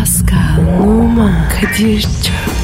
Pascal, Oman, Kadir çok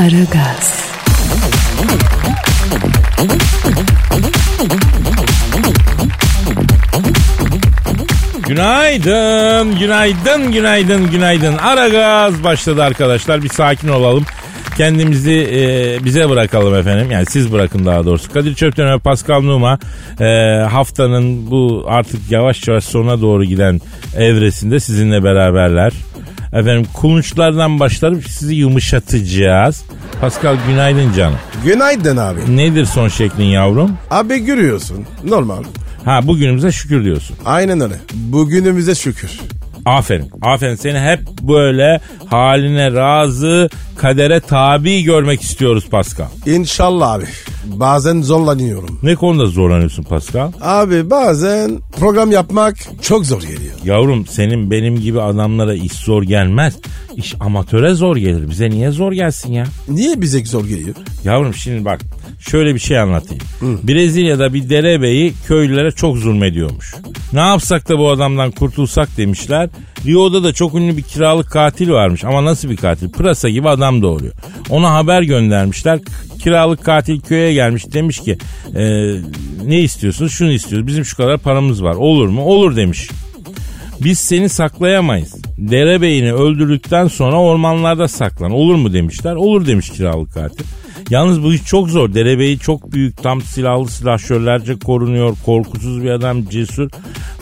Aragaz, Günaydın, günaydın, günaydın, günaydın. Ara gaz başladı arkadaşlar. Bir sakin olalım. Kendimizi e, bize bırakalım efendim. Yani siz bırakın daha doğrusu. Kadir Çöpten ve Pascal Numa e, haftanın bu artık yavaş yavaş sona doğru giden evresinde sizinle beraberler. Efendim kulunçlardan başlayıp sizi yumuşatacağız. Pascal günaydın canım. Günaydın abi. Nedir son şeklin yavrum? Abi görüyorsun. Normal. Ha bugünümüze şükür diyorsun. Aynen öyle. Bugünümüze şükür. Aferin. Aferin. Seni hep böyle haline razı, kadere tabi görmek istiyoruz Pascal. İnşallah abi. Bazen zorlanıyorum. Ne konuda zorlanıyorsun Pascal? Abi bazen program yapmak çok zor geliyor. Yavrum senin benim gibi adamlara iş zor gelmez. İş amatöre zor gelir. Bize niye zor gelsin ya? Niye bize zor geliyor? Yavrum şimdi bak şöyle bir şey anlatayım. Brezilya'da bir derebeyi köylülere çok zulmediyormuş. Ne yapsak da bu adamdan kurtulsak demişler. Rio'da da çok ünlü bir kiralık katil varmış ama nasıl bir katil? Pırasa gibi adam doğuruyor. Ona haber göndermişler. Kiralık katil köye gelmiş demiş ki "E, ne istiyorsunuz? Şunu istiyoruz. Bizim şu kadar paramız var. Olur mu? Olur demiş. Biz seni saklayamayız. Derebeyini öldürdükten sonra ormanlarda saklan. Olur mu demişler. Olur demiş kiralık katil. Yalnız bu iş çok zor. Derebeyi çok büyük. Tam silahlı silahşörlerce korunuyor. Korkusuz bir adam cesur.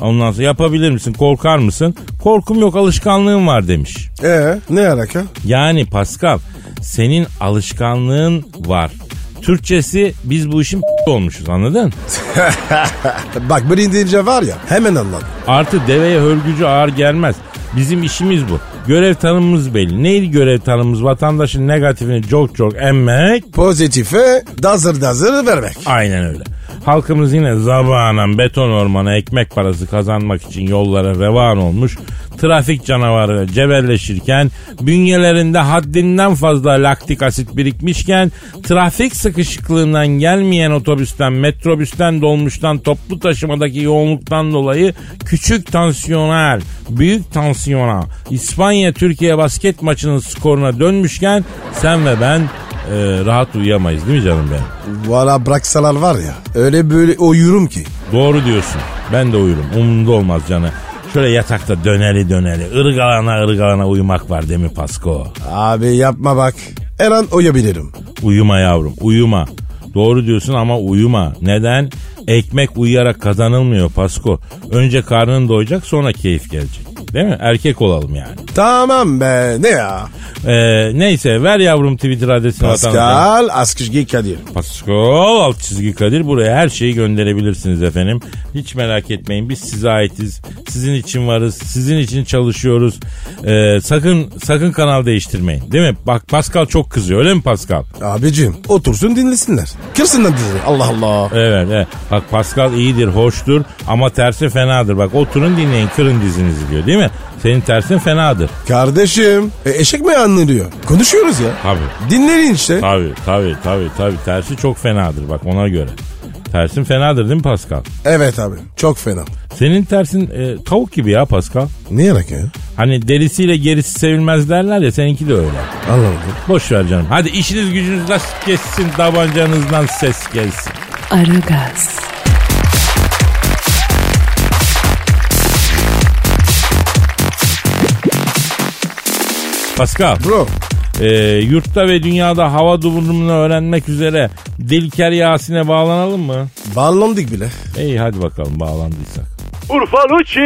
Ondan sonra yapabilir misin? Korkar mısın? Korkum yok alışkanlığım var demiş. Ee ne alaka? Yani Pascal senin alışkanlığın var. Türkçesi biz bu işin olmuşuz anladın? Bak bir deyince var ya hemen anladım. Artı deveye hörgücü ağır gelmez. Bizim işimiz bu. Görev tanımımız belli. Neydi görev tanımımız? Vatandaşın negatifini çok çok emmek. Pozitife dazır dazır vermek. Aynen öyle. Halkımız yine zabanan beton ormana ekmek parası kazanmak için yollara revan olmuş. Trafik canavarı cebelleşirken bünyelerinde haddinden fazla laktik asit birikmişken trafik sıkışıklığından gelmeyen otobüsten, metrobüsten, dolmuştan, toplu taşımadaki yoğunluktan dolayı küçük tansiyonel, büyük tansiyona İspanya Türkiye basket maçının skoruna dönmüşken sen ve ben e, rahat uyuyamayız değil mi canım benim? Valla bıraksalar var ya öyle böyle uyurum ki. Doğru diyorsun. Ben de uyurum. Umurumda olmaz canı. Şöyle yatakta döneli döneli ırgalana ırgalana uyumak var değil mi Pasko? Abi yapma bak. Her an uyuyabilirim. Uyuma yavrum uyuma. Doğru diyorsun ama uyuma. Neden? Ekmek uyuyarak kazanılmıyor Pasko. Önce karnın doyacak sonra keyif gelecek. Değil mi? Erkek olalım yani. Tamam be ne ya? Ee, neyse ver yavrum Twitter adresini vatandaşa. Pascal Askışgi Kadir. Pascal alt çizgi Kadir buraya her şeyi gönderebilirsiniz efendim. Hiç merak etmeyin biz size aitiz. Sizin için varız. Sizin için çalışıyoruz. Ee, sakın sakın kanal değiştirmeyin. Değil mi? Bak Pascal çok kızıyor öyle mi Pascal? Abicim otursun dinlesinler. Kırsınlar dizi. Allah Allah. Evet, evet. Bak Pascal iyidir, hoştur ama tersi fenadır. Bak oturun dinleyin, kırın dizinizi diyor değil mi? Senin tersin fenadır. Kardeşim e, eşek mi anlıyor? Konuşuyoruz ya. Tabii. Dinleyin işte. Tabii, tabii, tabii, tabii. Tersi çok fenadır bak ona göre. Tersin fenadır değil mi Pascal? Evet abi çok fena. Senin tersin e, tavuk gibi ya Pascal. Ne yarak ya? Hani derisiyle gerisi sevilmez derler ya seninki de öyle. Anlamadım. Boş ver canım. Hadi işiniz gücünüz nasıl geçsin tabancanızdan ses gelsin. Aragaz, Pascal. Bro e, yurtta ve dünyada hava durumunu öğrenmek üzere Dilker Yasin'e bağlanalım mı? bağlandık bile. İyi hadi bakalım bağlandıysak. Urfa Lucci.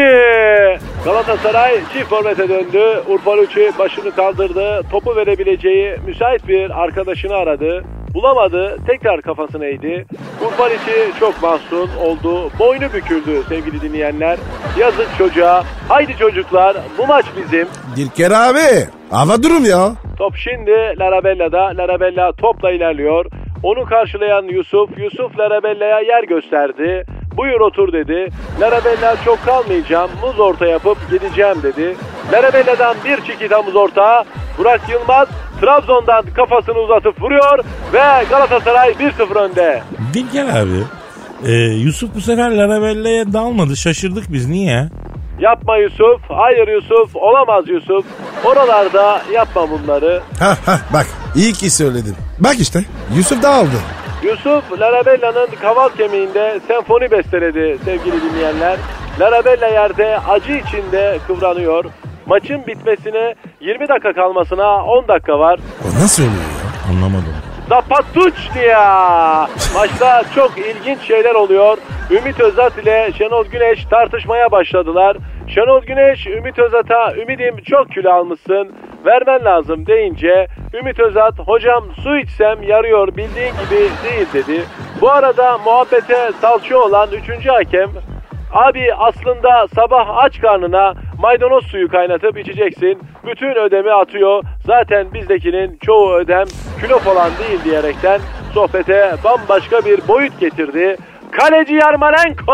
Galatasaray çift formete döndü. Urfa Lucci başını kaldırdı. Topu verebileceği müsait bir arkadaşını aradı. Bulamadı. Tekrar kafasını eğdi. Urfan içi çok mahzun oldu. Boynu büküldü sevgili dinleyenler. Yazık çocuğa. Haydi çocuklar bu maç bizim. Dilker abi. Hava durum ya. Top şimdi Larabella'da. Larabella topla ilerliyor. Onu karşılayan Yusuf. Yusuf Larabella'ya yer gösterdi. Buyur otur dedi. Larabella çok kalmayacağım. Muz orta yapıp gideceğim dedi. Larabella'dan bir çikita muz orta. Burak Yılmaz Trabzon'dan kafasını uzatıp vuruyor ve Galatasaray 1-0 önde. Dilker abi. e, Yusuf bu sefer Larabella'ya dalmadı. Şaşırdık biz. Niye? Yapma Yusuf. Hayır Yusuf. Olamaz Yusuf. Oralarda yapma bunları. Ha ha bak iyi ki söyledin. Bak işte Yusuf da aldı. Yusuf Larabella'nın kaval kemiğinde senfoni besteledi sevgili dinleyenler. Larabella yerde acı içinde kıvranıyor. Maçın bitmesine 20 dakika kalmasına 10 dakika var. O nasıl oluyor ya? Anlamadım. Zapatuçnia! Maçta çok ilginç şeyler oluyor. Ümit Özat ile Şenol Güneş tartışmaya başladılar. Şenol Güneş Ümit Özat'a ümidim çok kilo almışsın vermen lazım deyince Ümit Özat hocam su içsem yarıyor bildiğin gibi değil dedi. Bu arada muhabbete salça olan 3. hakem Abi aslında sabah aç karnına maydanoz suyu kaynatıp içeceksin. Bütün ödemi atıyor. Zaten bizdekinin çoğu ödem kilo falan değil diyerekten sohbete bambaşka bir boyut getirdi. Kaleci Yarmolenko!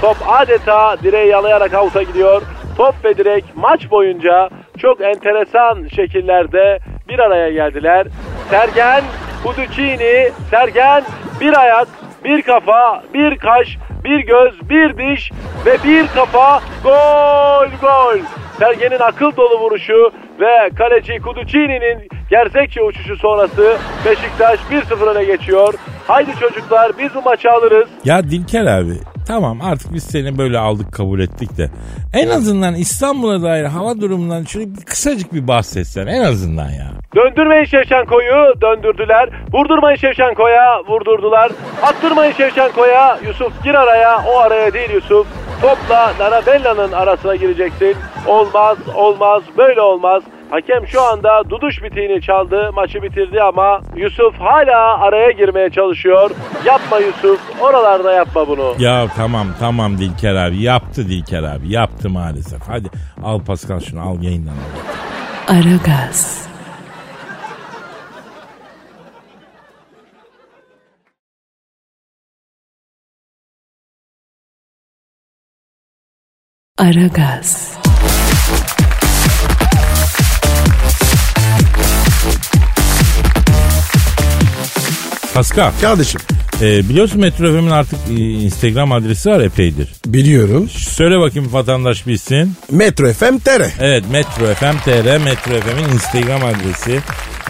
Top adeta direği yalayarak avuta gidiyor. Top ve direk maç boyunca çok enteresan şekillerde bir araya geldiler. Sergen, Kuducini, Sergen bir ayak, bir kafa, bir kaş, bir göz, bir diş ve bir kafa gol gol. Sergen'in akıl dolu vuruşu ve kaleci Kuducini'nin gerçekçi uçuşu sonrası Beşiktaş 1-0 öne geçiyor. Haydi çocuklar biz bu maçı alırız. Ya Dilker abi tamam artık biz seni böyle aldık kabul ettik de en azından İstanbul'a dair hava durumundan şöyle bir kısacık bir bahsetsen en azından ya. Döndürmeyin Şevşenko'yu döndürdüler. Vurdurmayın Şevşenko'ya vurdurdular. Attırmayın Şevşenko'ya. Yusuf gir araya. O araya değil Yusuf. Topla Narabella'nın arasına gireceksin. Olmaz olmaz böyle olmaz. Hakem şu anda duduş bitiğini çaldı. Maçı bitirdi ama Yusuf hala araya girmeye çalışıyor. Yapma Yusuf. Oralarda yapma bunu. Ya tamam tamam Dilker abi yaptı Dilker abi yaptı maalesef. Hadi al Pascal şunu al yayından al. Aragaz. Aragaz. Pascal Kardeşim e, biliyorsun Metro FM'in artık e, Instagram adresi var epeydir. biliyorum. Söyle bakayım vatandaş bilsin. Metro FM TR. Evet Metro FM TR Metro FM'in Instagram adresi.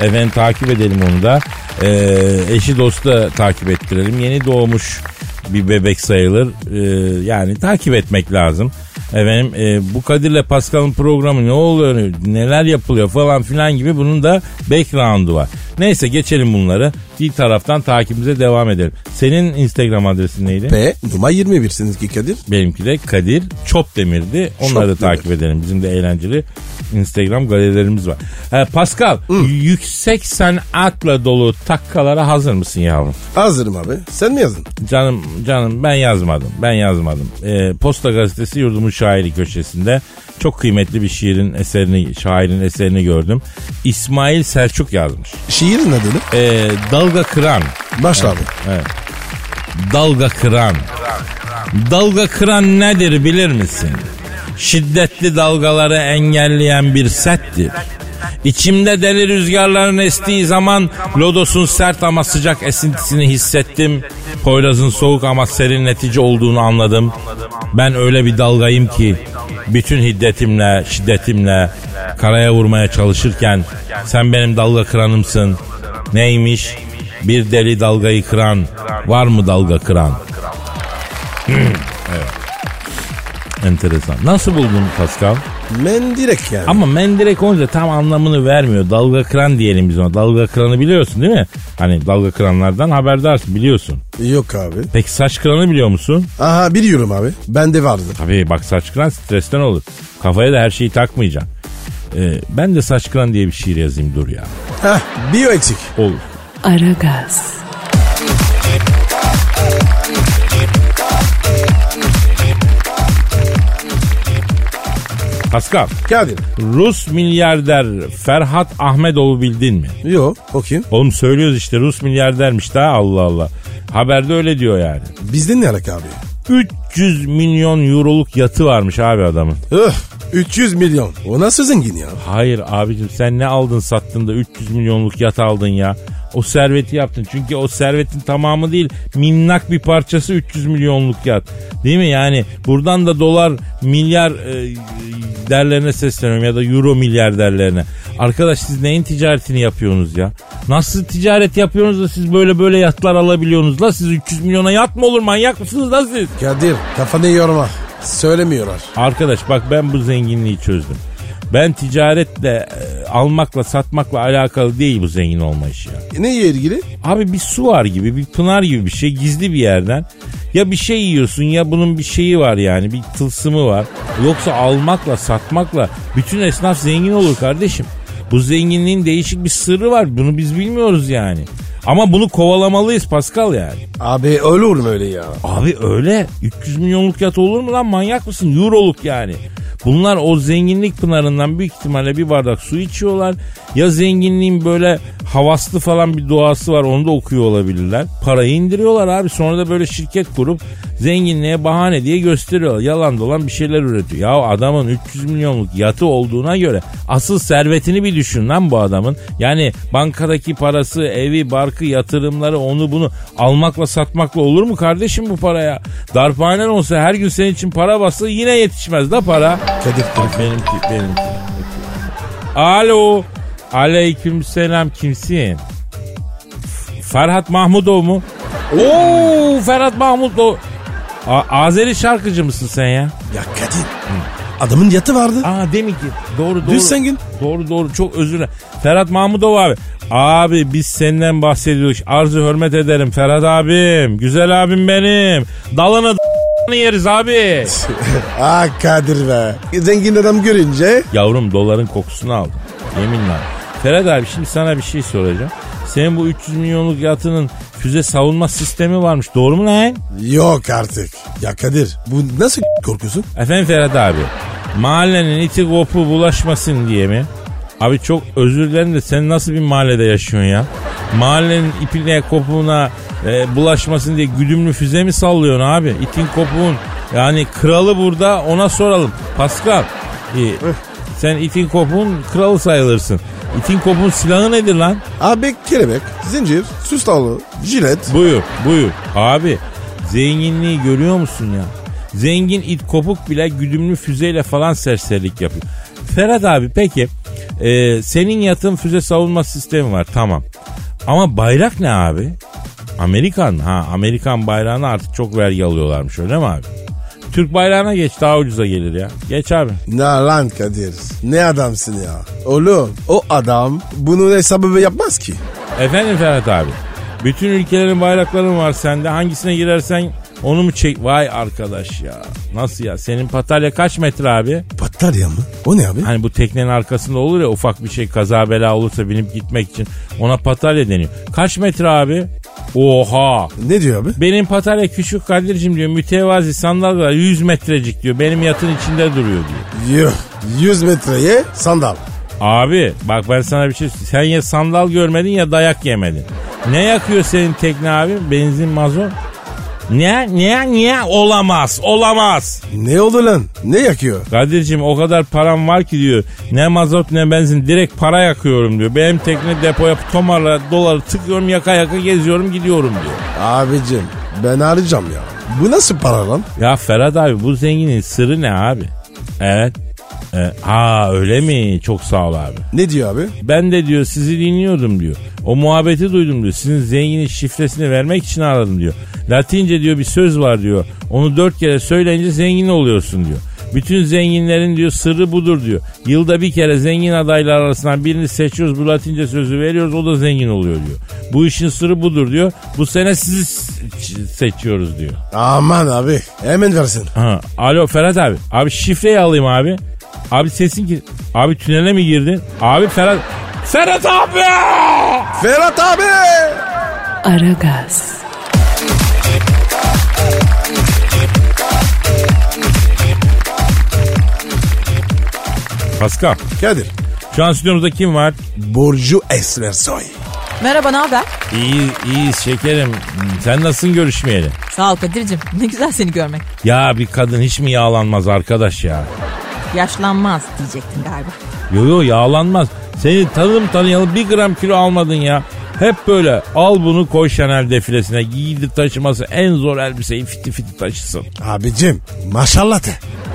Efendim takip edelim onu da. Ee, eşi dostu da takip ettirelim. Yeni doğmuş bir bebek sayılır. Ee, yani takip etmek lazım. Efendim e, bu Kadir'le Pascal'ın programı ne oluyor, neler yapılıyor falan filan gibi bunun da background'u var. Neyse geçelim bunları. Bir taraftan takibimize devam edelim. Senin Instagram adresin neydi? P numara 21 seninki Kadir. Benimki de Kadir Çopdemir'di. Onları da Çopdemir. takip edelim. Bizim de eğlenceli Instagram galerilerimiz var. Ee, Pascal, yüksek sanatla dolu takkalara hazır mısın yavrum? Hazırım abi. Sen mi yazdın? Canım canım ben yazmadım. Ben yazmadım. Ee, Posta gazetesi yurdumun şairi köşesinde çok kıymetli bir şiirin eserini, şairin eserini gördüm. İsmail Selçuk yazmış. Şiirin adını? Ee, dalga kıran. Başla abi. Dalga kıran. Dalga kıran nedir bilir misin? Şiddetli dalgaları engelleyen bir settir. İçimde deli rüzgarların estiği zaman lodosun sert ama sıcak esintisini hissettim. Poyraz'ın soğuk ama serinletici olduğunu anladım. Ben öyle bir dalgayım ki bütün hiddetimle, şiddetimle karaya vurmaya çalışırken sen benim dalga kıranımsın. Neymiş? Bir deli dalgayı kıran. Var mı dalga kıran? Hmm, evet. Enteresan. Nasıl buldun Pascal? Mendirek yani. Ama mendirek olunca tam anlamını vermiyor. Dalga kıran diyelim biz ona. Dalga kıranı biliyorsun değil mi? Hani dalga kıranlardan haberdarsın biliyorsun. Yok abi. Peki saç kıranı biliyor musun? Aha biliyorum abi. Bende vardı. Tabii bak saç kıran stresten olur. Kafaya da her şeyi takmayacaksın. Ee, ben de saç kıran diye bir şiir yazayım dur ya. Heh bio eksik. Olur. Aragaz, Pascal, Kadir. Rus milyarder Ferhat Ahmedov'u bildin mi? Yo kim? Oğlum söylüyoruz işte Rus milyardermiş daha Allah Allah. Haberde öyle diyor yani. Bizden ne alaka abi? 300 milyon euroluk yatı varmış abi adamın. Öh 300 milyon. O nasıl zengin ya? Hayır abicim sen ne aldın sattın da 300 milyonluk yat aldın ya. O serveti yaptın. Çünkü o servetin tamamı değil minnak bir parçası 300 milyonluk yat. Değil mi yani buradan da dolar milyar e, derlerine sesleniyorum ya da euro milyar derlerine. Arkadaş siz neyin ticaretini yapıyorsunuz ya? Nasıl ticaret yapıyorsunuz da siz böyle böyle yatlar alabiliyorsunuz la? Siz 300 milyona yat mı olur manyak mısınız la siz? Kadir kafanı yorma. Söylemiyorlar. Arkadaş bak ben bu zenginliği çözdüm. Ben ticaretle e, almakla satmakla alakalı değil bu zengin olma işi ya. E, neyle ilgili? Abi bir su var gibi bir pınar gibi bir şey gizli bir yerden. Ya bir şey yiyorsun ya bunun bir şeyi var yani bir tılsımı var. Yoksa almakla satmakla bütün esnaf zengin olur kardeşim. Bu zenginliğin değişik bir sırrı var bunu biz bilmiyoruz yani. Ama bunu kovalamalıyız Pascal yani. Abi olur mu öyle ya? Abi öyle 300 milyonluk yat olur mu lan manyak mısın? Euroluk yani. Bunlar o zenginlik pınarından büyük ihtimalle bir bardak su içiyorlar. Ya zenginliğin böyle havaslı falan bir doğası var onu da okuyor olabilirler. Parayı indiriyorlar abi sonra da böyle şirket kurup zenginliğe bahane diye gösteriyorlar. Yalan dolan bir şeyler üretiyor. Ya adamın 300 milyonluk yatı olduğuna göre asıl servetini bir düşün lan bu adamın. Yani bankadaki parası, evi, barkı, yatırımları onu bunu almakla satmakla olur mu kardeşim bu paraya? Darphanen olsa her gün senin için para bassa yine yetişmez da para. Kadir. Benimki, benimki. Alo. Aleyküm selam kimsin? Ferhat Mahmudov mu? Oo Ferhat Mahmudov. A- Azeri şarkıcı mısın sen ya? Ya Kadir. Adamın yatı vardı. Aa demin ki doğru doğru. Düz zengin. Doğru doğru çok özür dilerim. Ferhat Mahmudov abi. Abi biz senden bahsediyoruz. Arzu hürmet ederim Ferhat abim. Güzel abim benim. Dalını d- yeriz abi. ah Kadir be. Zengin adam görünce Yavrum doların kokusunu aldım. Yeminle. Ferhat abi şimdi sana bir şey soracağım. Senin bu 300 milyonluk yatının füze savunma sistemi varmış. Doğru mu lan? yok artık. Ya Kadir bu nasıl korkuyorsun? Efendim Ferhat abi. Mahallenin iti kopu bulaşmasın diye mi? Abi çok özür dilerim de sen nasıl bir mahallede yaşıyorsun ya? Mahallenin ipine kopuğuna e, bulaşmasın diye güdümlü füze mi sallıyorsun abi? İtin kopuğun yani kralı burada ona soralım. Pascal e, sen itin kopuğun kralı sayılırsın. İtin kopuğun silahı nedir lan? Abi kelebek, zincir, süs tavlı, jilet. Buyur buyur. Abi zenginliği görüyor musun ya? Zengin it kopuk bile güdümlü füzeyle falan serserilik yapıyor. Ferhat abi peki e, senin yatın füze savunma sistemi var tamam. Ama bayrak ne abi? Amerikan ha Amerikan bayrağına artık çok vergi alıyorlarmış öyle mi abi? Türk bayrağına geç daha ucuza gelir ya. Geç abi. Ne lan Kadir? Ne adamsın ya? Oğlum o adam bunun hesabı yapmaz ki. Efendim Ferhat abi. Bütün ülkelerin bayrakları var sende. Hangisine girersen onu mu çek? Vay arkadaş ya. Nasıl ya? Senin patalya kaç metre abi? Patarya mı? O ne abi? Hani bu teknenin arkasında olur ya ufak bir şey kaza bela olursa binip gitmek için ona patalya deniyor. Kaç metre abi? Oha. Ne diyor abi? Benim patalya küçük Kadir'cim diyor mütevazi sandal var 100 metrecik diyor. Benim yatın içinde duruyor diyor. Yuh 100 metreye sandal. Abi bak ben sana bir şey sen ya sandal görmedin ya dayak yemedin. Ne yakıyor senin tekne abi? Benzin mazot? Ne? Ne? Ne? Olamaz. Olamaz. Ne oldu lan? Ne yakıyor? Kadir'cim o kadar param var ki diyor. Ne mazot ne benzin direkt para yakıyorum diyor. Benim tekne depoya tomarla doları tıkıyorum yaka yaka geziyorum gidiyorum diyor. Abicim ben arayacağım ya. Bu nasıl para lan? Ya Ferhat abi bu zenginin sırrı ne abi? Evet. E, ha öyle mi? Çok sağ ol abi. Ne diyor abi? Ben de diyor sizi dinliyordum diyor. O muhabbeti duydum diyor. Sizin zenginin şifresini vermek için aradım diyor. Latince diyor bir söz var diyor. Onu dört kere söyleyince zengin oluyorsun diyor. Bütün zenginlerin diyor sırrı budur diyor. Yılda bir kere zengin adaylar arasından birini seçiyoruz. Bu latince sözü veriyoruz o da zengin oluyor diyor. Bu işin sırrı budur diyor. Bu sene sizi seçiyoruz diyor. Aman abi hemen versin. Ha, alo Ferhat abi. Abi şifreyi alayım abi. Abi sesin ki... Abi tünele mi girdin? Abi Ferhat... Ferhat abi! Ferhat abi. Aragaz, Pascal. Kadir. Şu an stüdyomuzda kim var? Burcu Esmersoy. Merhaba ne haber? İyi, iyiyiz şekerim. Sen nasılsın görüşmeyeli? Sağ ol Kadir'cim. Ne güzel seni görmek. Ya bir kadın hiç mi yağlanmaz arkadaş ya? Yaşlanmaz diyecektin galiba. Yo yo yağlanmaz. Seni tanım tanıyalı bir gram kilo almadın ya. Hep böyle al bunu koy Chanel defilesine giydir taşıması en zor elbiseyi fiti fiti taşısın. Abicim maşallah de.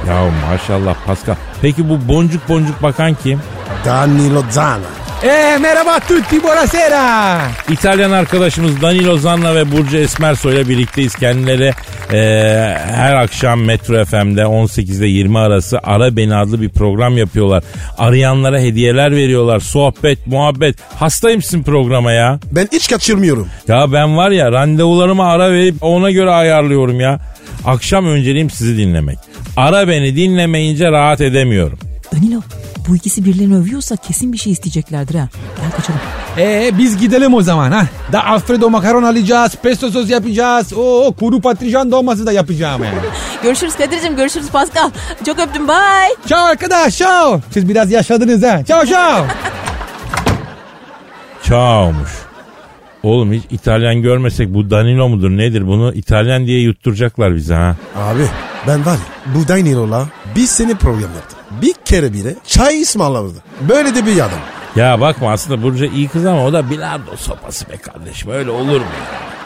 Ya maşallah Pascal. Peki bu boncuk boncuk bakan kim? Danilo Zana. Eh, merhaba tutti, buonasera. İtalyan arkadaşımız Danilo Zanna ve Burcu Esmersoy ile birlikteyiz. Kendileri e, her akşam Metro FM'de 18'de 20 arası Ara Beni adlı bir program yapıyorlar. Arayanlara hediyeler veriyorlar. Sohbet, muhabbet. Hastayım sizin programa ya. Ben hiç kaçırmıyorum. Ya ben var ya randevularıma ara verip ona göre ayarlıyorum ya. Akşam önceliğim sizi dinlemek. Ara beni dinlemeyince rahat edemiyorum. Danilo bu ikisi birilerini övüyorsa kesin bir şey isteyeceklerdir ha. Gel kaçalım. Eh, biz gidelim o zaman ha. Da Alfredo makaron alacağız, pesto sos yapacağız. Oo, kuru patlıcan dolması da yapacağım yani. Görüşürüz Kadir'cim görüşürüz Pascal. Çok öptüm bye. Ciao arkadaş, ciao. Siz biraz yaşadınız ha. Ciao ciao. Çağmış. Oğlum hiç İtalyan görmesek bu Danilo mudur nedir bunu İtalyan diye yutturacaklar bize ha. Abi ben var ya bu Danilo'la bir sene program yaptım. Bir kere bile çay ısmarlamadı. Böyle de bir adam. Ya bakma aslında Burcu iyi kız ama o da bilardo sopası be kardeşim öyle olur mu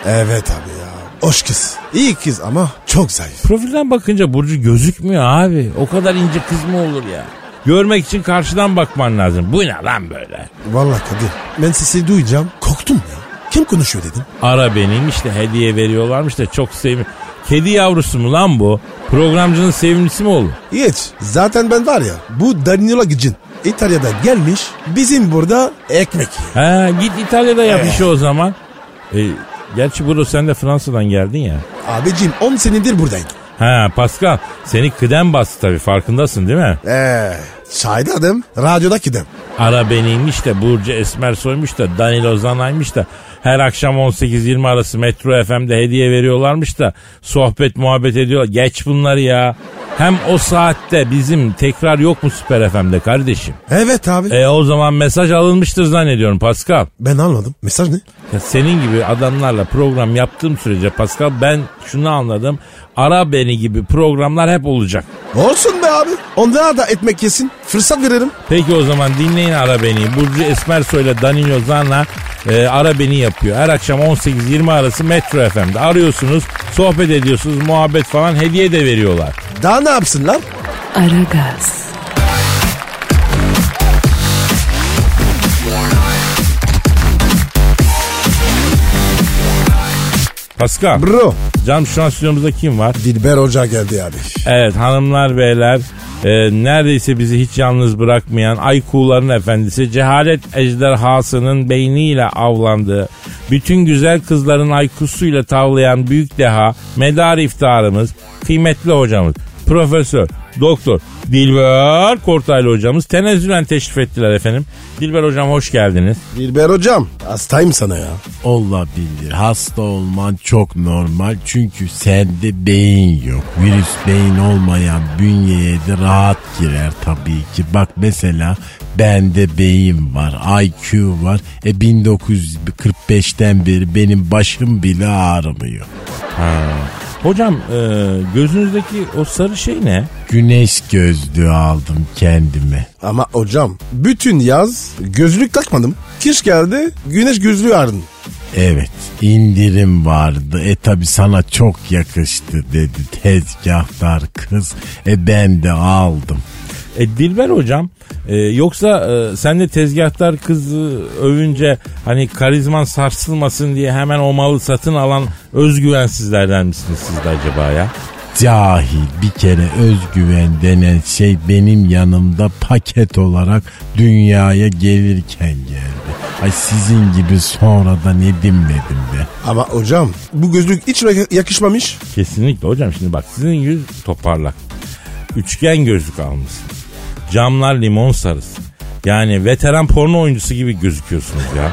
ya? Evet abi ya. Hoş kız. İyi kız ama çok zayıf. Profilden bakınca Burcu gözükmüyor abi. O kadar ince kız mı olur ya? Görmek için karşıdan bakman lazım. Bu ne lan böyle? Vallahi Kadir ben sesi duyacağım. Korktum ya. Kim konuşuyor dedim. Ara benim işte hediye veriyorlarmış da çok sevim. Kedi yavrusu mu lan bu? Programcının sevimlisi mi olur? Hiç. Zaten ben var ya bu Danilo gıcın. İtalya'dan gelmiş bizim burada ekmek. Ha git İtalya'da yap işi o zaman. E, gerçi Bro sen de Fransa'dan geldin ya. Abicim 10 senedir buradayım. Ha Pascal seni kıdem bastı tabii farkındasın değil mi? Eee şahit adım radyoda gidem. Ara beniymiş de Burcu Esmer soymuş da Danilo Zanay'mış da her akşam 18-20 arası Metro FM'de hediye veriyorlarmış da sohbet muhabbet ediyorlar. Geç bunları ya. Hem o saatte bizim tekrar yok mu Süper FM'de kardeşim? Evet abi. E o zaman mesaj alınmıştır zannediyorum Pascal. Ben anladım. Mesaj ne? Ya senin gibi adamlarla program yaptığım sürece Pascal ben şunu anladım. Ara beni gibi programlar hep olacak. Olsun be abi. Onlara da ekmek yesin. Fırsat veririm. Peki o zaman dinleyin Ara Beni. Burcu Esmersoy ile Danilo Zan'la e, Ara Beni yapıyor. Her akşam 18-20 arası Metro FM'de arıyorsunuz, sohbet ediyorsunuz, muhabbet falan hediye de veriyorlar. Daha ne yapsınlar? Aragaz, Pascal, Bro. cam şu an stüdyomuzda kim var? Dilber Hoca geldi abi. Evet hanımlar beyler e, neredeyse bizi hiç yalnız bırakmayan Aykuğların efendisi cehalet ejderhasının beyniyle avlandığı bütün güzel kızların aykusuyla tavlayan büyük deha medar iftarımız kıymetli hocamız Profesör Doktor Dilber Kortaylı hocamız tenezzülen teşrif ettiler efendim. Dilber hocam hoş geldiniz. Dilber Hocam hastayım sana ya. Olabilir. Hasta olman çok normal. Çünkü sende beyin yok. Virüs beyin olmayan bünyeye de rahat girer tabii ki. Bak mesela bende beyin var. IQ var. E 1945'ten beri benim başım bile ağrımıyor. Hocam e, gözünüzdeki o sarı şey ne? Güneş gözlüğü aldım kendime. Ama hocam bütün yaz gözlük takmadım. Kış geldi güneş gözlüğü aradım. Evet indirim vardı. E tabi sana çok yakıştı dedi tezgahtar kız. E ben de aldım. E Dilber hocam e, yoksa e, sen de tezgahtar kızı övünce hani karizman sarsılmasın diye hemen o malı satın alan özgüvensizlerden misiniz siz de acaba ya? Cahil bir kere özgüven denen şey benim yanımda paket olarak dünyaya gelirken geldi. Ay sizin gibi sonradan edinmedim be. Ama hocam bu gözlük hiç yakışmamış. Kesinlikle hocam şimdi bak sizin yüz toparlak. Üçgen gözlük almışsın. Camlar limon sarısı. Yani veteran porno oyuncusu gibi gözüküyorsunuz ya.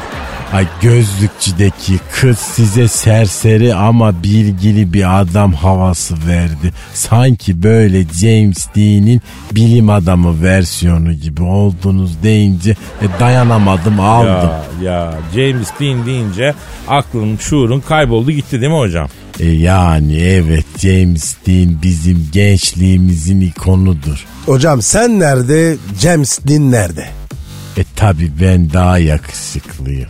Ay gözlükçüdeki kız size serseri ama bilgili bir adam havası verdi. Sanki böyle James Dean'in bilim adamı versiyonu gibi oldunuz deyince e, dayanamadım aldım. Ya, ya James Dean deyince aklım şuurun kayboldu gitti değil mi hocam? E yani evet James Dean bizim gençliğimizin ikonudur. Hocam sen nerede? James Dean nerede? E tabi ben daha yakışıklıyım.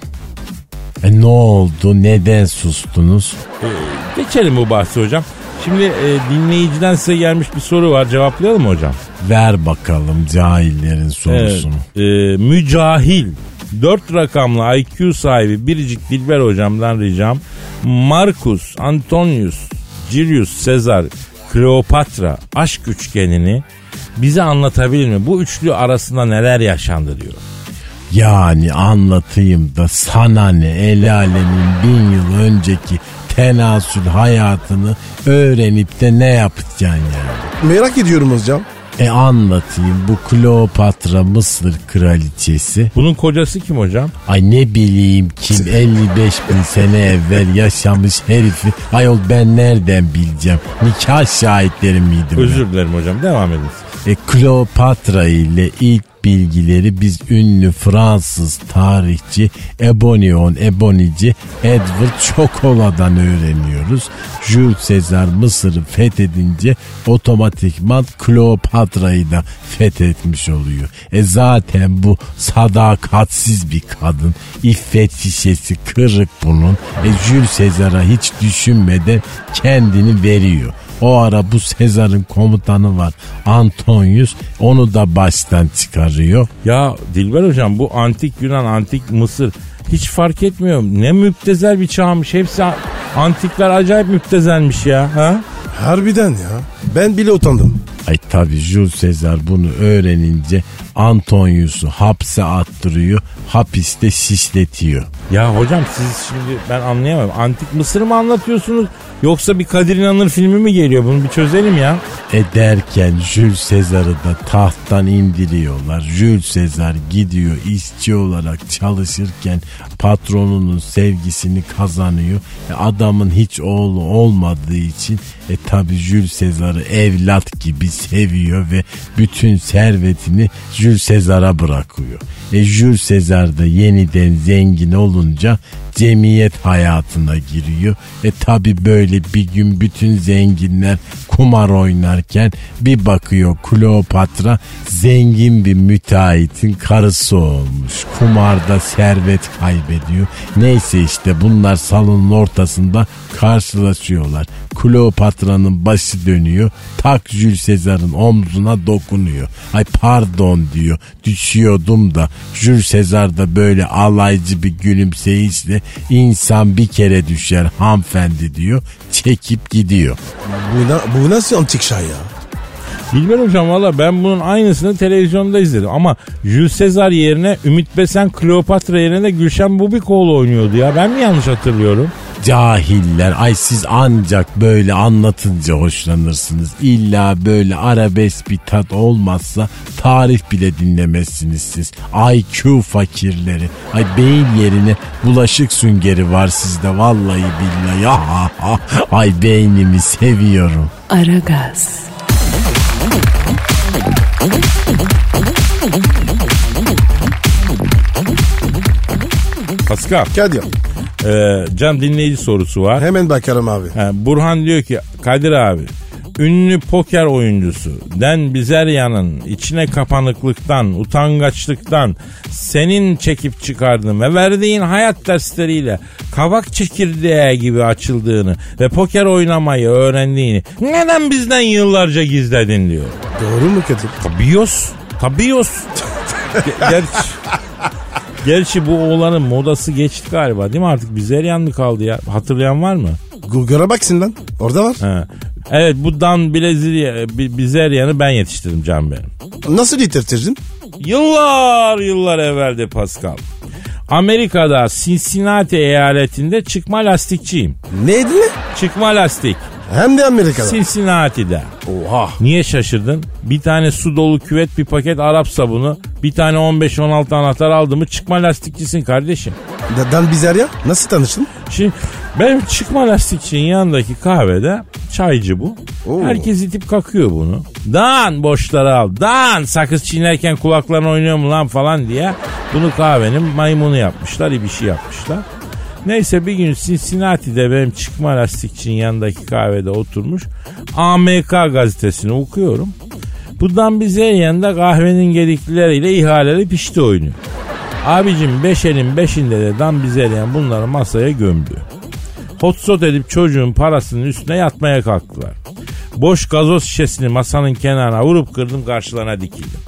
E ne oldu? Neden sustunuz? Geçelim bu bahsi hocam. Şimdi e, dinleyiciden size gelmiş bir soru var cevaplayalım mı hocam? Ver bakalım cahillerin sorusunu. Evet, e, mücahil. Dört rakamlı IQ sahibi Biricik Dilber hocamdan ricam. Marcus, Antonius, Julius Caesar, Kleopatra aşk üçgenini bize anlatabilir mi? Bu üçlü arasında neler yaşandı diyor. Yani anlatayım da sana ne el alemin bin yıl önceki tenasül hayatını öğrenip de ne yapacaksın yani? Merak ediyorum hocam. E anlatayım bu Kleopatra Mısır kraliçesi. Bunun kocası kim hocam? Ay ne bileyim kim 55 bin sene evvel yaşamış herifi. Ayol ben nereden bileceğim? Nikah şahitleri miydim? Özür dilerim hocam devam edin. E, Kleopatra ile ilk bilgileri biz ünlü Fransız tarihçi Ebonion Ebonici Edward Chocola'dan öğreniyoruz. Jules Caesar Mısır'ı fethedince otomatikman Kleopatra'yı da fethetmiş oluyor. E zaten bu sadakatsiz bir kadın. İffet şişesi kırık bunun. E Jules Caesar'a hiç düşünmeden kendini veriyor. O ara bu Sezar'ın komutanı var Antonius onu da baştan çıkarıyor. Ya Dilber hocam bu antik Yunan, antik Mısır hiç fark etmiyor. Ne müptezel bir çağmış. Hepsi antikler acayip müptezelmiş ya. Ha? Harbiden ya. Ben bile utandım. Ay tabi Jules Caesar bunu öğrenince Antonius'u hapse attırıyor. Hapiste şişletiyor. Ya hocam siz şimdi ben anlayamam. Antik Mısır mı anlatıyorsunuz yoksa bir Kadir İnanır filmi mi geliyor? Bunu bir çözelim ya. Ederken Jules Caesar'ı da tahttan indiriyorlar. Jules Caesar gidiyor işçi olarak çalışırken patronunun sevgisini kazanıyor. E, adamın hiç oğlu olmadığı için e tabi Jules Caesar'ı evlat gibi seviyor ve bütün servetini Jules Caesar'a bırakıyor. E Jules Caesar da yeniden zengin olunca cemiyet hayatına giriyor. E tabi böyle bir gün bütün zenginler kumar oynarken bir bakıyor Kleopatra zengin bir müteahhitin karısı olmuş. Kumarda servet kaybediyor. Neyse işte bunlar salonun ortasında karşılaşıyorlar. Kleopatra'nın başı dönüyor. Tak Jules Caesar'ın omzuna dokunuyor. Ay pardon diyor. Düşüyordum da Jules Caesar da böyle alaycı bir gülümseyişle insan bir kere düşer hanımefendi diyor. Çekip gidiyor. Bu, na- bu nasıl antik şah ya? Bilmem hocam valla ben bunun aynısını televizyonda izledim. Ama Jules Caesar yerine Ümit Besen Kleopatra yerine de Gülşen Bubikoğlu oynuyordu ya. Ben mi yanlış hatırlıyorum? Cahiller ay siz ancak böyle anlatınca hoşlanırsınız. İlla böyle arabesk bir tat olmazsa tarih bile dinlemezsiniz siz. IQ fakirleri. Ay beyin yerine bulaşık süngeri var sizde vallahi billahi. Ah, ah, ah. Ay beynimi seviyorum. Aragaz, Pascal. Kadir. Ee, can dinleyici sorusu var. Hemen bakarım abi. Ha, Burhan diyor ki Kadir abi ünlü poker oyuncusu Den Bizerya'nın içine kapanıklıktan, utangaçlıktan senin çekip çıkardığın ve verdiğin hayat dersleriyle kavak çekirdeği gibi açıldığını ve poker oynamayı öğrendiğini neden bizden yıllarca gizledin diyor. Doğru mu Kadir? Tabios. Tabios. Ge- Gerçi, gerçi bu oğlanın modası geçti galiba değil mi artık Bizeryan mı kaldı ya? Hatırlayan var mı? Google'a baksın lan. Orada var. He. Evet bu Dan Brezilya Bi- Bizeryan'ı ben yetiştirdim can benim. Nasıl yitirtirdin? Yıllar yıllar evvelde Pascal. Amerika'da Cincinnati eyaletinde çıkma lastikçiyim. Neydi? Çıkma lastik. Hem de Amerika'da. Cincinnati'de. Oha. Niye şaşırdın? Bir tane su dolu küvet, bir paket Arap sabunu, bir tane 15-16 anahtar aldı mı çıkma lastikçisin kardeşim. Da- Dan Bizerya nasıl tanıştın? Şimdi benim çıkma lastikçinin yanındaki kahvede çaycı bu. Oo. Herkes itip kakıyor bunu. Dan boşları al. Dan sakız çiğnerken kulaklarına oynuyor mu lan falan diye. Bunu kahvenin maymunu yapmışlar. bir şey yapmışlar. Neyse bir gün Cincinnati'de benim çıkma lastikçinin yanındaki kahvede oturmuş. AMK gazetesini okuyorum. Bu Dan Bizeryan da kahvenin gediklileriyle ihaleli pişti oynuyor. Abicim beş elin beşinde de Dan Bizeryan bunları masaya gömdü. Hotsot edip çocuğun parasının üstüne yatmaya kalktılar. Boş gazoz şişesini masanın kenarına vurup kırdım karşılarına dikildim.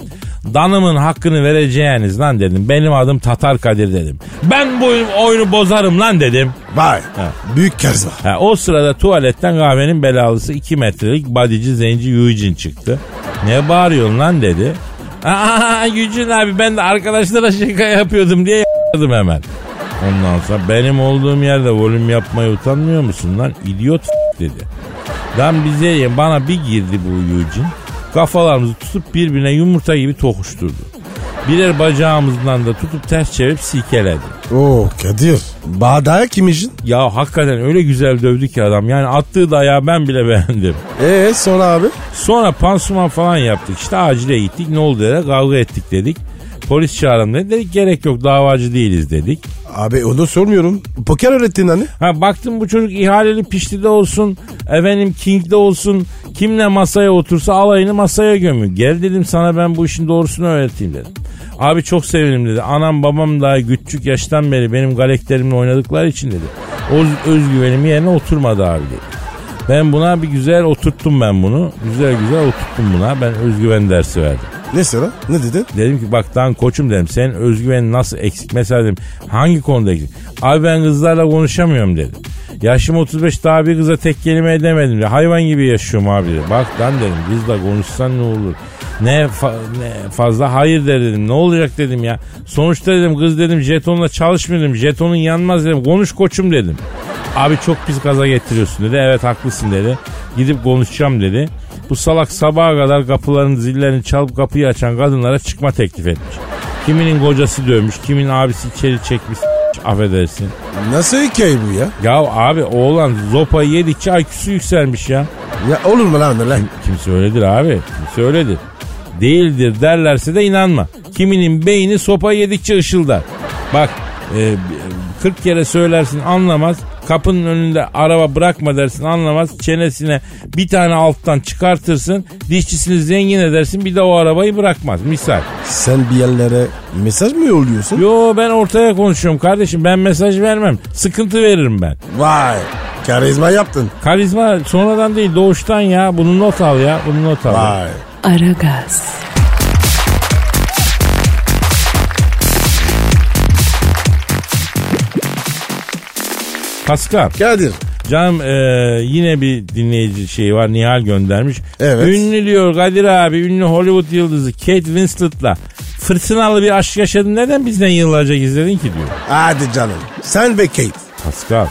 Danımın hakkını vereceğiniz lan dedim. Benim adım Tatar Kadir dedim. Ben bu oyunu bozarım lan dedim. Vay. Büyük karizma. Ha, o sırada tuvaletten kahvenin belalısı 2 metrelik badici zenci Eugene çıktı. Ne bağırıyorsun lan dedi. Aa Eugene abi ben de arkadaşlara şaka yapıyordum diye yapıyordum hemen. Ondan sonra benim olduğum yerde volüm yapmaya utanmıyor musun lan? İdiot dedi. Lan bize bana bir girdi bu Eugene. Kafalarımızı tutup birbirine yumurta gibi tokuşturdu. Birer bacağımızdan da tutup ters çevirip silkeledi. Oo Kadir. Bağdaya kim işin? Ya hakikaten öyle güzel dövdü ki adam. Yani attığı dayağı ben bile beğendim. Ee sonra abi? Sonra pansuman falan yaptık. İşte acile gittik. Ne oldu dedi. Kavga ettik dedik. Polis çağırın dedi. Dedik gerek yok davacı değiliz dedik. Abi onu sormuyorum. Poker öğrettin hani. Ha baktım bu çocuk ihaleli piştide olsun. Efendim King'de olsun. Kimle masaya otursa alayını masaya gömüyor. Gel dedim sana ben bu işin doğrusunu öğreteyim dedim. Abi çok sevindim dedi. Anam babam daha küçük yaştan beri benim galeklerimle oynadıkları için dedi. O özgüvenim yerine oturmadı abi dedi. Ben buna bir güzel oturttum ben bunu. Güzel güzel oturttum buna. Ben özgüven dersi verdim. Ne sıra? Ne dedi? Dedim ki bak lan koçum dedim senin özgüvenin nasıl eksik? Mesela dedim hangi konuda eksik? Abi ben kızlarla konuşamıyorum dedi. Yaşım 35 daha bir kıza tek kelime edemedim. dedi. Hayvan gibi yaşıyorum abi dedi. Bak lan dedim kızla konuşsan ne olur? Ne, fa- ne fazla hayır dedim. Ne olacak dedim ya. Sonuçta dedim kız dedim jetonla çalışmıyor dedim. Jetonun yanmaz dedim. Konuş koçum dedim. Abi çok pis gaza getiriyorsun dedi. Evet haklısın dedi. Gidip konuşacağım dedi. Bu salak sabaha kadar kapıların zillerini çalıp kapıyı açan kadınlara çıkma teklif etmiş. Kiminin kocası dövmüş, kimin abisi içeri çekmiş affedersin. Nasıl hikaye bu ya? Ya abi oğlan zopayı yedikçe IQ'su yükselmiş ya. Ya olur mu lan lan? Kimse öyledir abi. Kimse öyledir. Değildir derlerse de inanma. Kiminin beyni sopa yedikçe ışıldar. Bak e, 40 kere söylersin anlamaz. Kapının önünde araba bırakma dersin anlamaz. Çenesine bir tane alttan çıkartırsın. Dişçisini zengin edersin bir de o arabayı bırakmaz. Misal. Sen bir yerlere mesaj mı yolluyorsun? Yo ben ortaya konuşuyorum kardeşim. Ben mesaj vermem. Sıkıntı veririm ben. Vay. Karizma yaptın. Karizma sonradan değil doğuştan ya. Bunu not al ya. Bunu not al. Vay. Aragaz, Pascal. Kadir. Canım e, yine bir dinleyici şeyi var Nihal göndermiş. Evet. Ünlü diyor Kadir abi ünlü Hollywood yıldızı Kate Winslet'la fırtınalı bir aşk yaşadın neden bizden yıllarca gizledin ki diyor. Hadi canım. Sen ve Kate. Pascal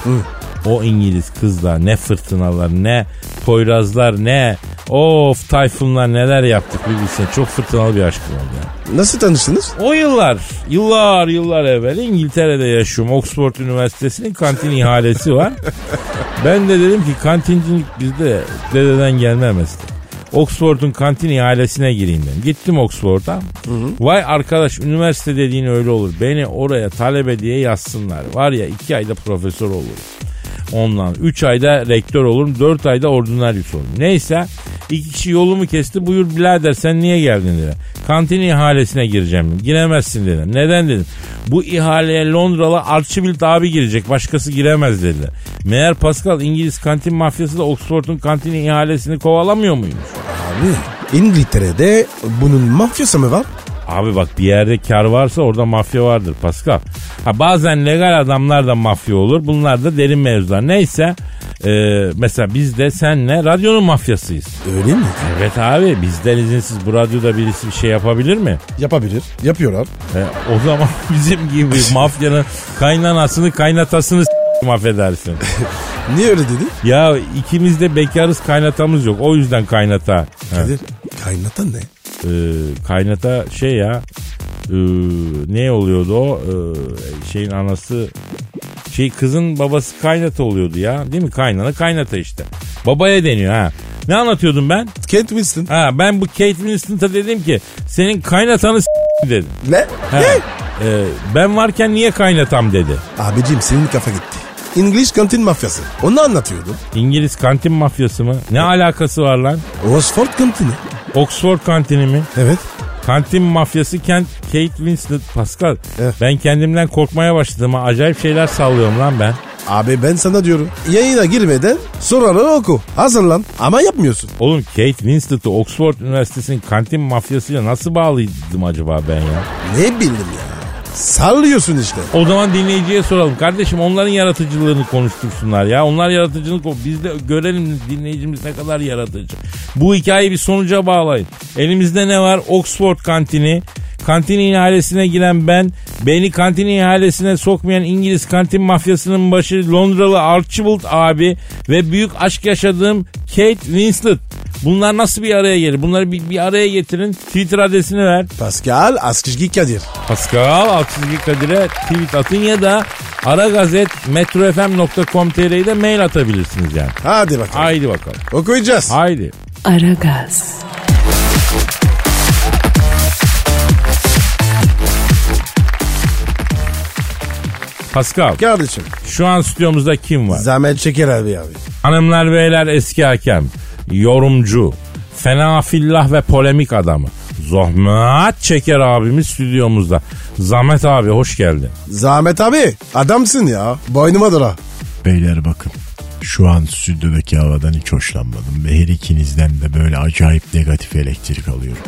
o İngiliz kızlar ne fırtınalar ne Poyrazlar ne of Tayfunlar neler yaptık bir bilsen çok fırtınalı bir aşk oldu ya. Nasıl tanıştınız? O yıllar, yıllar yıllar evvel İngiltere'de yaşıyorum. Oxford Üniversitesi'nin kantin ihalesi var. ben de dedim ki kantincilik bizde dededen gelme meslek. Oxford'un kantin ihalesine gireyim dedim. Gittim Oxford'a. Vay arkadaş üniversite dediğin öyle olur. Beni oraya talebe diye yazsınlar. Var ya iki ayda profesör olurum. Ondan 3 ayda rektör olurum 4 ayda ordinaryüs olurum. Neyse iki kişi yolumu kesti buyur birader sen niye geldin dedi. Kantin ihalesine gireceğim. Giremezsin dedim. Neden dedim. Bu ihaleye Londralı Archibald abi girecek başkası giremez dediler. Meğer Pascal İngiliz kantin mafyası da Oxford'un kantin ihalesini kovalamıyor muymuş? Abi İngiltere'de bunun mafyası mı var? Abi bak bir yerde kar varsa orada mafya vardır Pascal. Ha bazen legal adamlar da mafya olur. Bunlar da derin mevzular. Neyse e, mesela biz de senle radyonun mafyasıyız. Öyle mi? Evet abi bizden izinsiz bu radyoda birisi bir şey yapabilir mi? Yapabilir. Yapıyorlar. E, o zaman bizim gibi mafyanın kaynanasını kaynatasını s- affedersin. Niye öyle dedi? ya ikimiz de bekarız kaynatamız yok. O yüzden kaynata. Ha, Kadir kaynatan ne? E, kaynata şey ya Ee, ne oluyordu o? Ee, şeyin anası şey kızın babası kaynata oluyordu ya. Değil mi? Kaynana kaynata işte. Babaya deniyor ha. Ne anlatıyordum ben? Kate Winston. Ha ben bu Kate Winslet'a dedim ki senin kaynatanı s- dedim. Ne? Ha. Ee, ben varken niye kaynatam dedi. Abicim senin kafa gitti. English kantin mafyası. Onu anlatıyordum. İngiliz kantin mafyası mı? Ne alakası var lan? Oxford kantini. Oxford kantini mi? Evet. Kantin mafyası Kent Kate Winslet Pascal. Evet. Ben kendimden korkmaya başladım. ha. Acayip şeyler sallıyorum lan ben. Abi ben sana diyorum. Yayına girmeden soruları oku. Hazırlan. Ama yapmıyorsun. Oğlum Kate Winslet'ı Oxford Üniversitesi'nin kantin mafyasıyla nasıl bağlıydım acaba ben ya? Ne bildim ya. Sallıyorsun işte. O zaman dinleyiciye soralım. Kardeşim onların yaratıcılığını konuştursunlar ya. Onlar yaratıcılık biz de görelim dinleyicimiz ne kadar yaratıcı. Bu hikayeyi bir sonuca bağlayın. Elimizde ne var? Oxford kantini. Kantin ihalesine giren ben, beni kantin ihalesine sokmayan İngiliz kantin mafyasının başı Londralı Archibald abi ve büyük aşk yaşadığım Kate Winslet. Bunlar nasıl bir araya gelir? Bunları bir, bir araya getirin. Twitter adresini ver. Pascal Askışgi Kadir. Pascal Altçizgi Kadir'e tweet atın ya da aragazet metrofm.com.tr'de mail atabilirsiniz yani. Hadi bakalım. Haydi bakalım. Okuyacağız. Haydi. Aragaz, Pascal Kardeşim. şu an stüdyomuzda kim var? Zahmet çeker abi abi. Hanımlar beyler eski hakem, yorumcu, fena fillah ve polemik adamı. Zahmet Çeker abimiz stüdyomuzda. Zahmet abi hoş geldin. Zahmet abi adamsın ya. Boynuma dura. Beyler bakın. Şu an stüdyodaki havadan hiç hoşlanmadım ve her ikinizden de böyle acayip negatif elektrik alıyorum.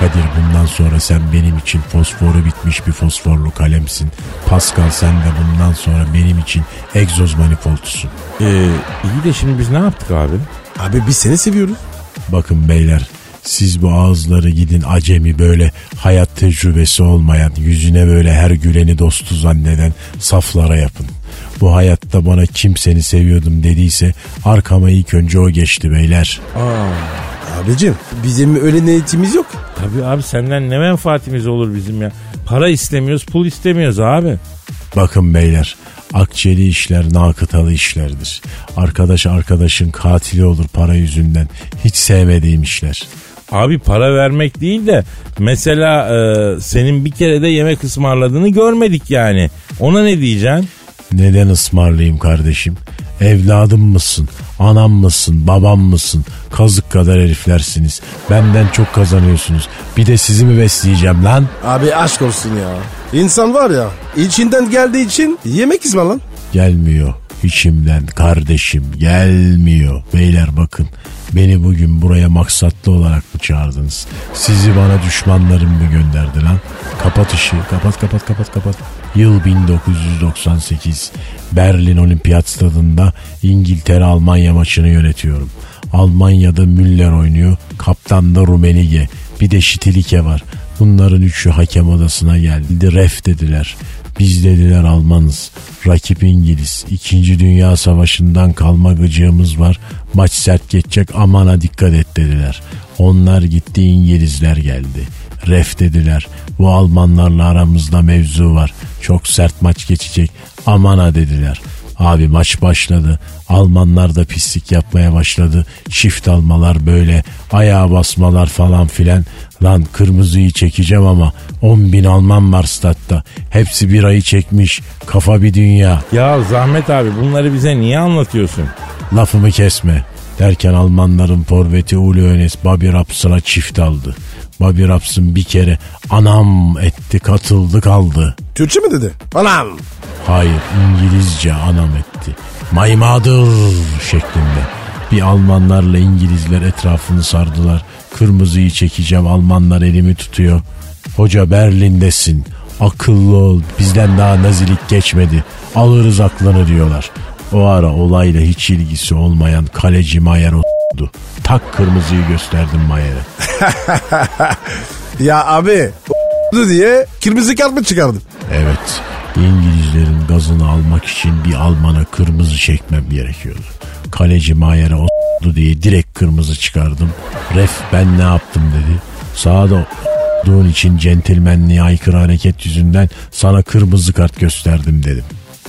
Kadir bundan sonra sen benim için fosforu bitmiş bir fosforlu kalemsin. Pascal sen de bundan sonra benim için egzoz manifoltusun. Ee, iyi de şimdi biz ne yaptık abi? Abi biz seni seviyoruz. Bakın beyler siz bu ağızları gidin acemi böyle hayat tecrübesi olmayan yüzüne böyle her güleni dostu zanneden saflara yapın. Bu hayatta bana kim seni seviyordum dediyse arkama ilk önce o geçti beyler. Abicim bizim öyle niyetimiz yok. Tabii abi senden ne menfaatimiz olur bizim ya? Para istemiyoruz, pul istemiyoruz abi. Bakın beyler akçeli işler nakıtalı işlerdir. Arkadaş arkadaşın katili olur para yüzünden. Hiç sevmediğim işler. Abi para vermek değil de mesela e, senin bir kere de yemek ısmarladığını görmedik yani. Ona ne diyeceksin? Neden ısmarlayayım kardeşim? Evladım mısın? Anam mısın? Babam mısın? Kazık kadar heriflersiniz. Benden çok kazanıyorsunuz. Bir de sizi mi besleyeceğim lan? Abi aşk olsun ya. İnsan var ya içinden geldiği için yemek ısmarlan. Gelmiyor. İçimden kardeşim gelmiyor. Beyler bakın beni bugün buraya maksatlı olarak mı çağırdınız? Sizi bana düşmanlarım mı gönderdi lan? Kapat ışığı kapat kapat kapat kapat. Yıl 1998 Berlin Olimpiyat Stadında İngiltere Almanya maçını yönetiyorum. Almanya'da Müller oynuyor. Kaptan da Rumenige. Bir de Şitilike var. Bunların üçü hakem odasına geldi. Ref dediler. Biz dediler Almanız. Rakip İngiliz. İkinci Dünya Savaşı'ndan kalma gıcığımız var. Maç sert geçecek amana dikkat et dediler. Onlar gitti İngilizler geldi. Ref dediler. Bu Almanlarla aramızda mevzu var. Çok sert maç geçecek. Amana dediler. Abi maç başladı. Almanlar da pislik yapmaya başladı. Çift almalar böyle. Ayağa basmalar falan filan. Lan kırmızıyı çekeceğim ama 10 bin Alman var statta. Hepsi bir ayı çekmiş. Kafa bir dünya. Ya Zahmet abi bunları bize niye anlatıyorsun? Lafımı kesme. Derken Almanların forveti Uli Önes Bobby Raps'ına çift aldı. Bobby Raps'ın bir kere anam etti katıldı kaldı. Türkçe mi dedi? Anam. Hayır İngilizce anam etti. Mother şeklinde. Bir Almanlarla İngilizler etrafını sardılar. Kırmızıyı çekeceğim Almanlar elimi tutuyor. Hoca Berlin'desin. Akıllı ol bizden daha nazilik geçmedi. Alırız aklını diyorlar. O ara olayla hiç ilgisi olmayan kaleci Mayer o**du. Tak kırmızıyı gösterdim Mayer'e. Ya abi diye kırmızı kart mı çıkardın? Evet. İngilizlerin gazını almak için bir Alman'a kırmızı çekmem gerekiyordu. Kaleci Mayer'e o diye direkt kırmızı çıkardım. Ref ben ne yaptım dedi. Sağda Yaptığın için centilmenliğe aykırı hareket yüzünden sana kırmızı kart gösterdim dedim.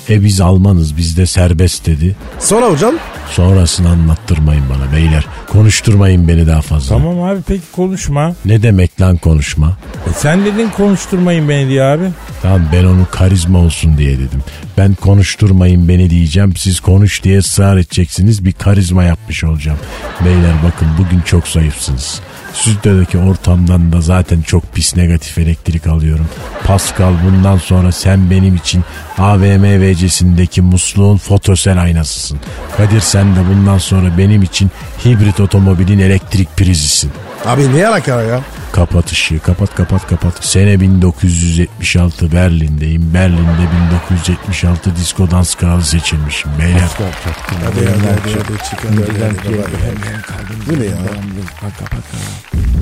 E biz Almanız bizde serbest dedi. Sonra hocam Sonrasını anlattırmayın bana beyler. Konuşturmayın beni daha fazla. Tamam abi peki konuşma. Ne demek lan konuşma? E sen dedin konuşturmayın beni diye abi. Tamam ben onu karizma olsun diye dedim. Ben konuşturmayın beni diyeceğim. Siz konuş diye ısrar edeceksiniz. Bir karizma yapmış olacağım. Beyler bakın bugün çok zayıfsınız. Stüdyodaki ortamdan da zaten çok pis negatif elektrik alıyorum. Pascal bundan sonra sen benim için AVM VC'sindeki musluğun fotosel aynasısın. Kadir sen de bundan sonra benim için hibrit otomobilin elektrik prizisin. abi ne alaka ya? Kapat ışığı kapat kapat kapat. Sene 1976 Berlin'deyim. Berlin'de 1976 disco dans kralı seçilmişim beyler. Hadi hadi hadi, hadi çıkın. Hadi, hadi, hadi. Bu ne ya?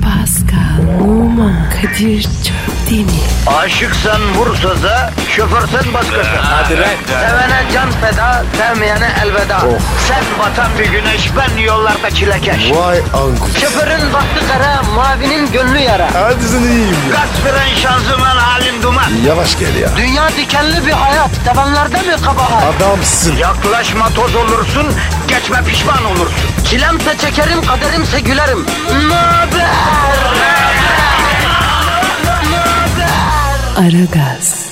Pascal, Oman, Kadir çok değil mi? Aşıksan vursa da, şoförsen başkasın. Hadi Sevene can feda, sevmeyene elveda. Sen batan bir güneş, ben yollarda çilekeş. Vay anku. Şoförün baktı kara, mavinin gönlü yara. Hadi sen iyiyim ya. Kasperen şanzıman halin duman. Yavaş gel ya. Dünya dikenli bir hayat, sevenlerde mi kabahar? Adamsın. Yaklaşma toz olursun, geçme pişman olursun. Çilemse çekerim, kaderimse gülerim. Möber! Aragaz.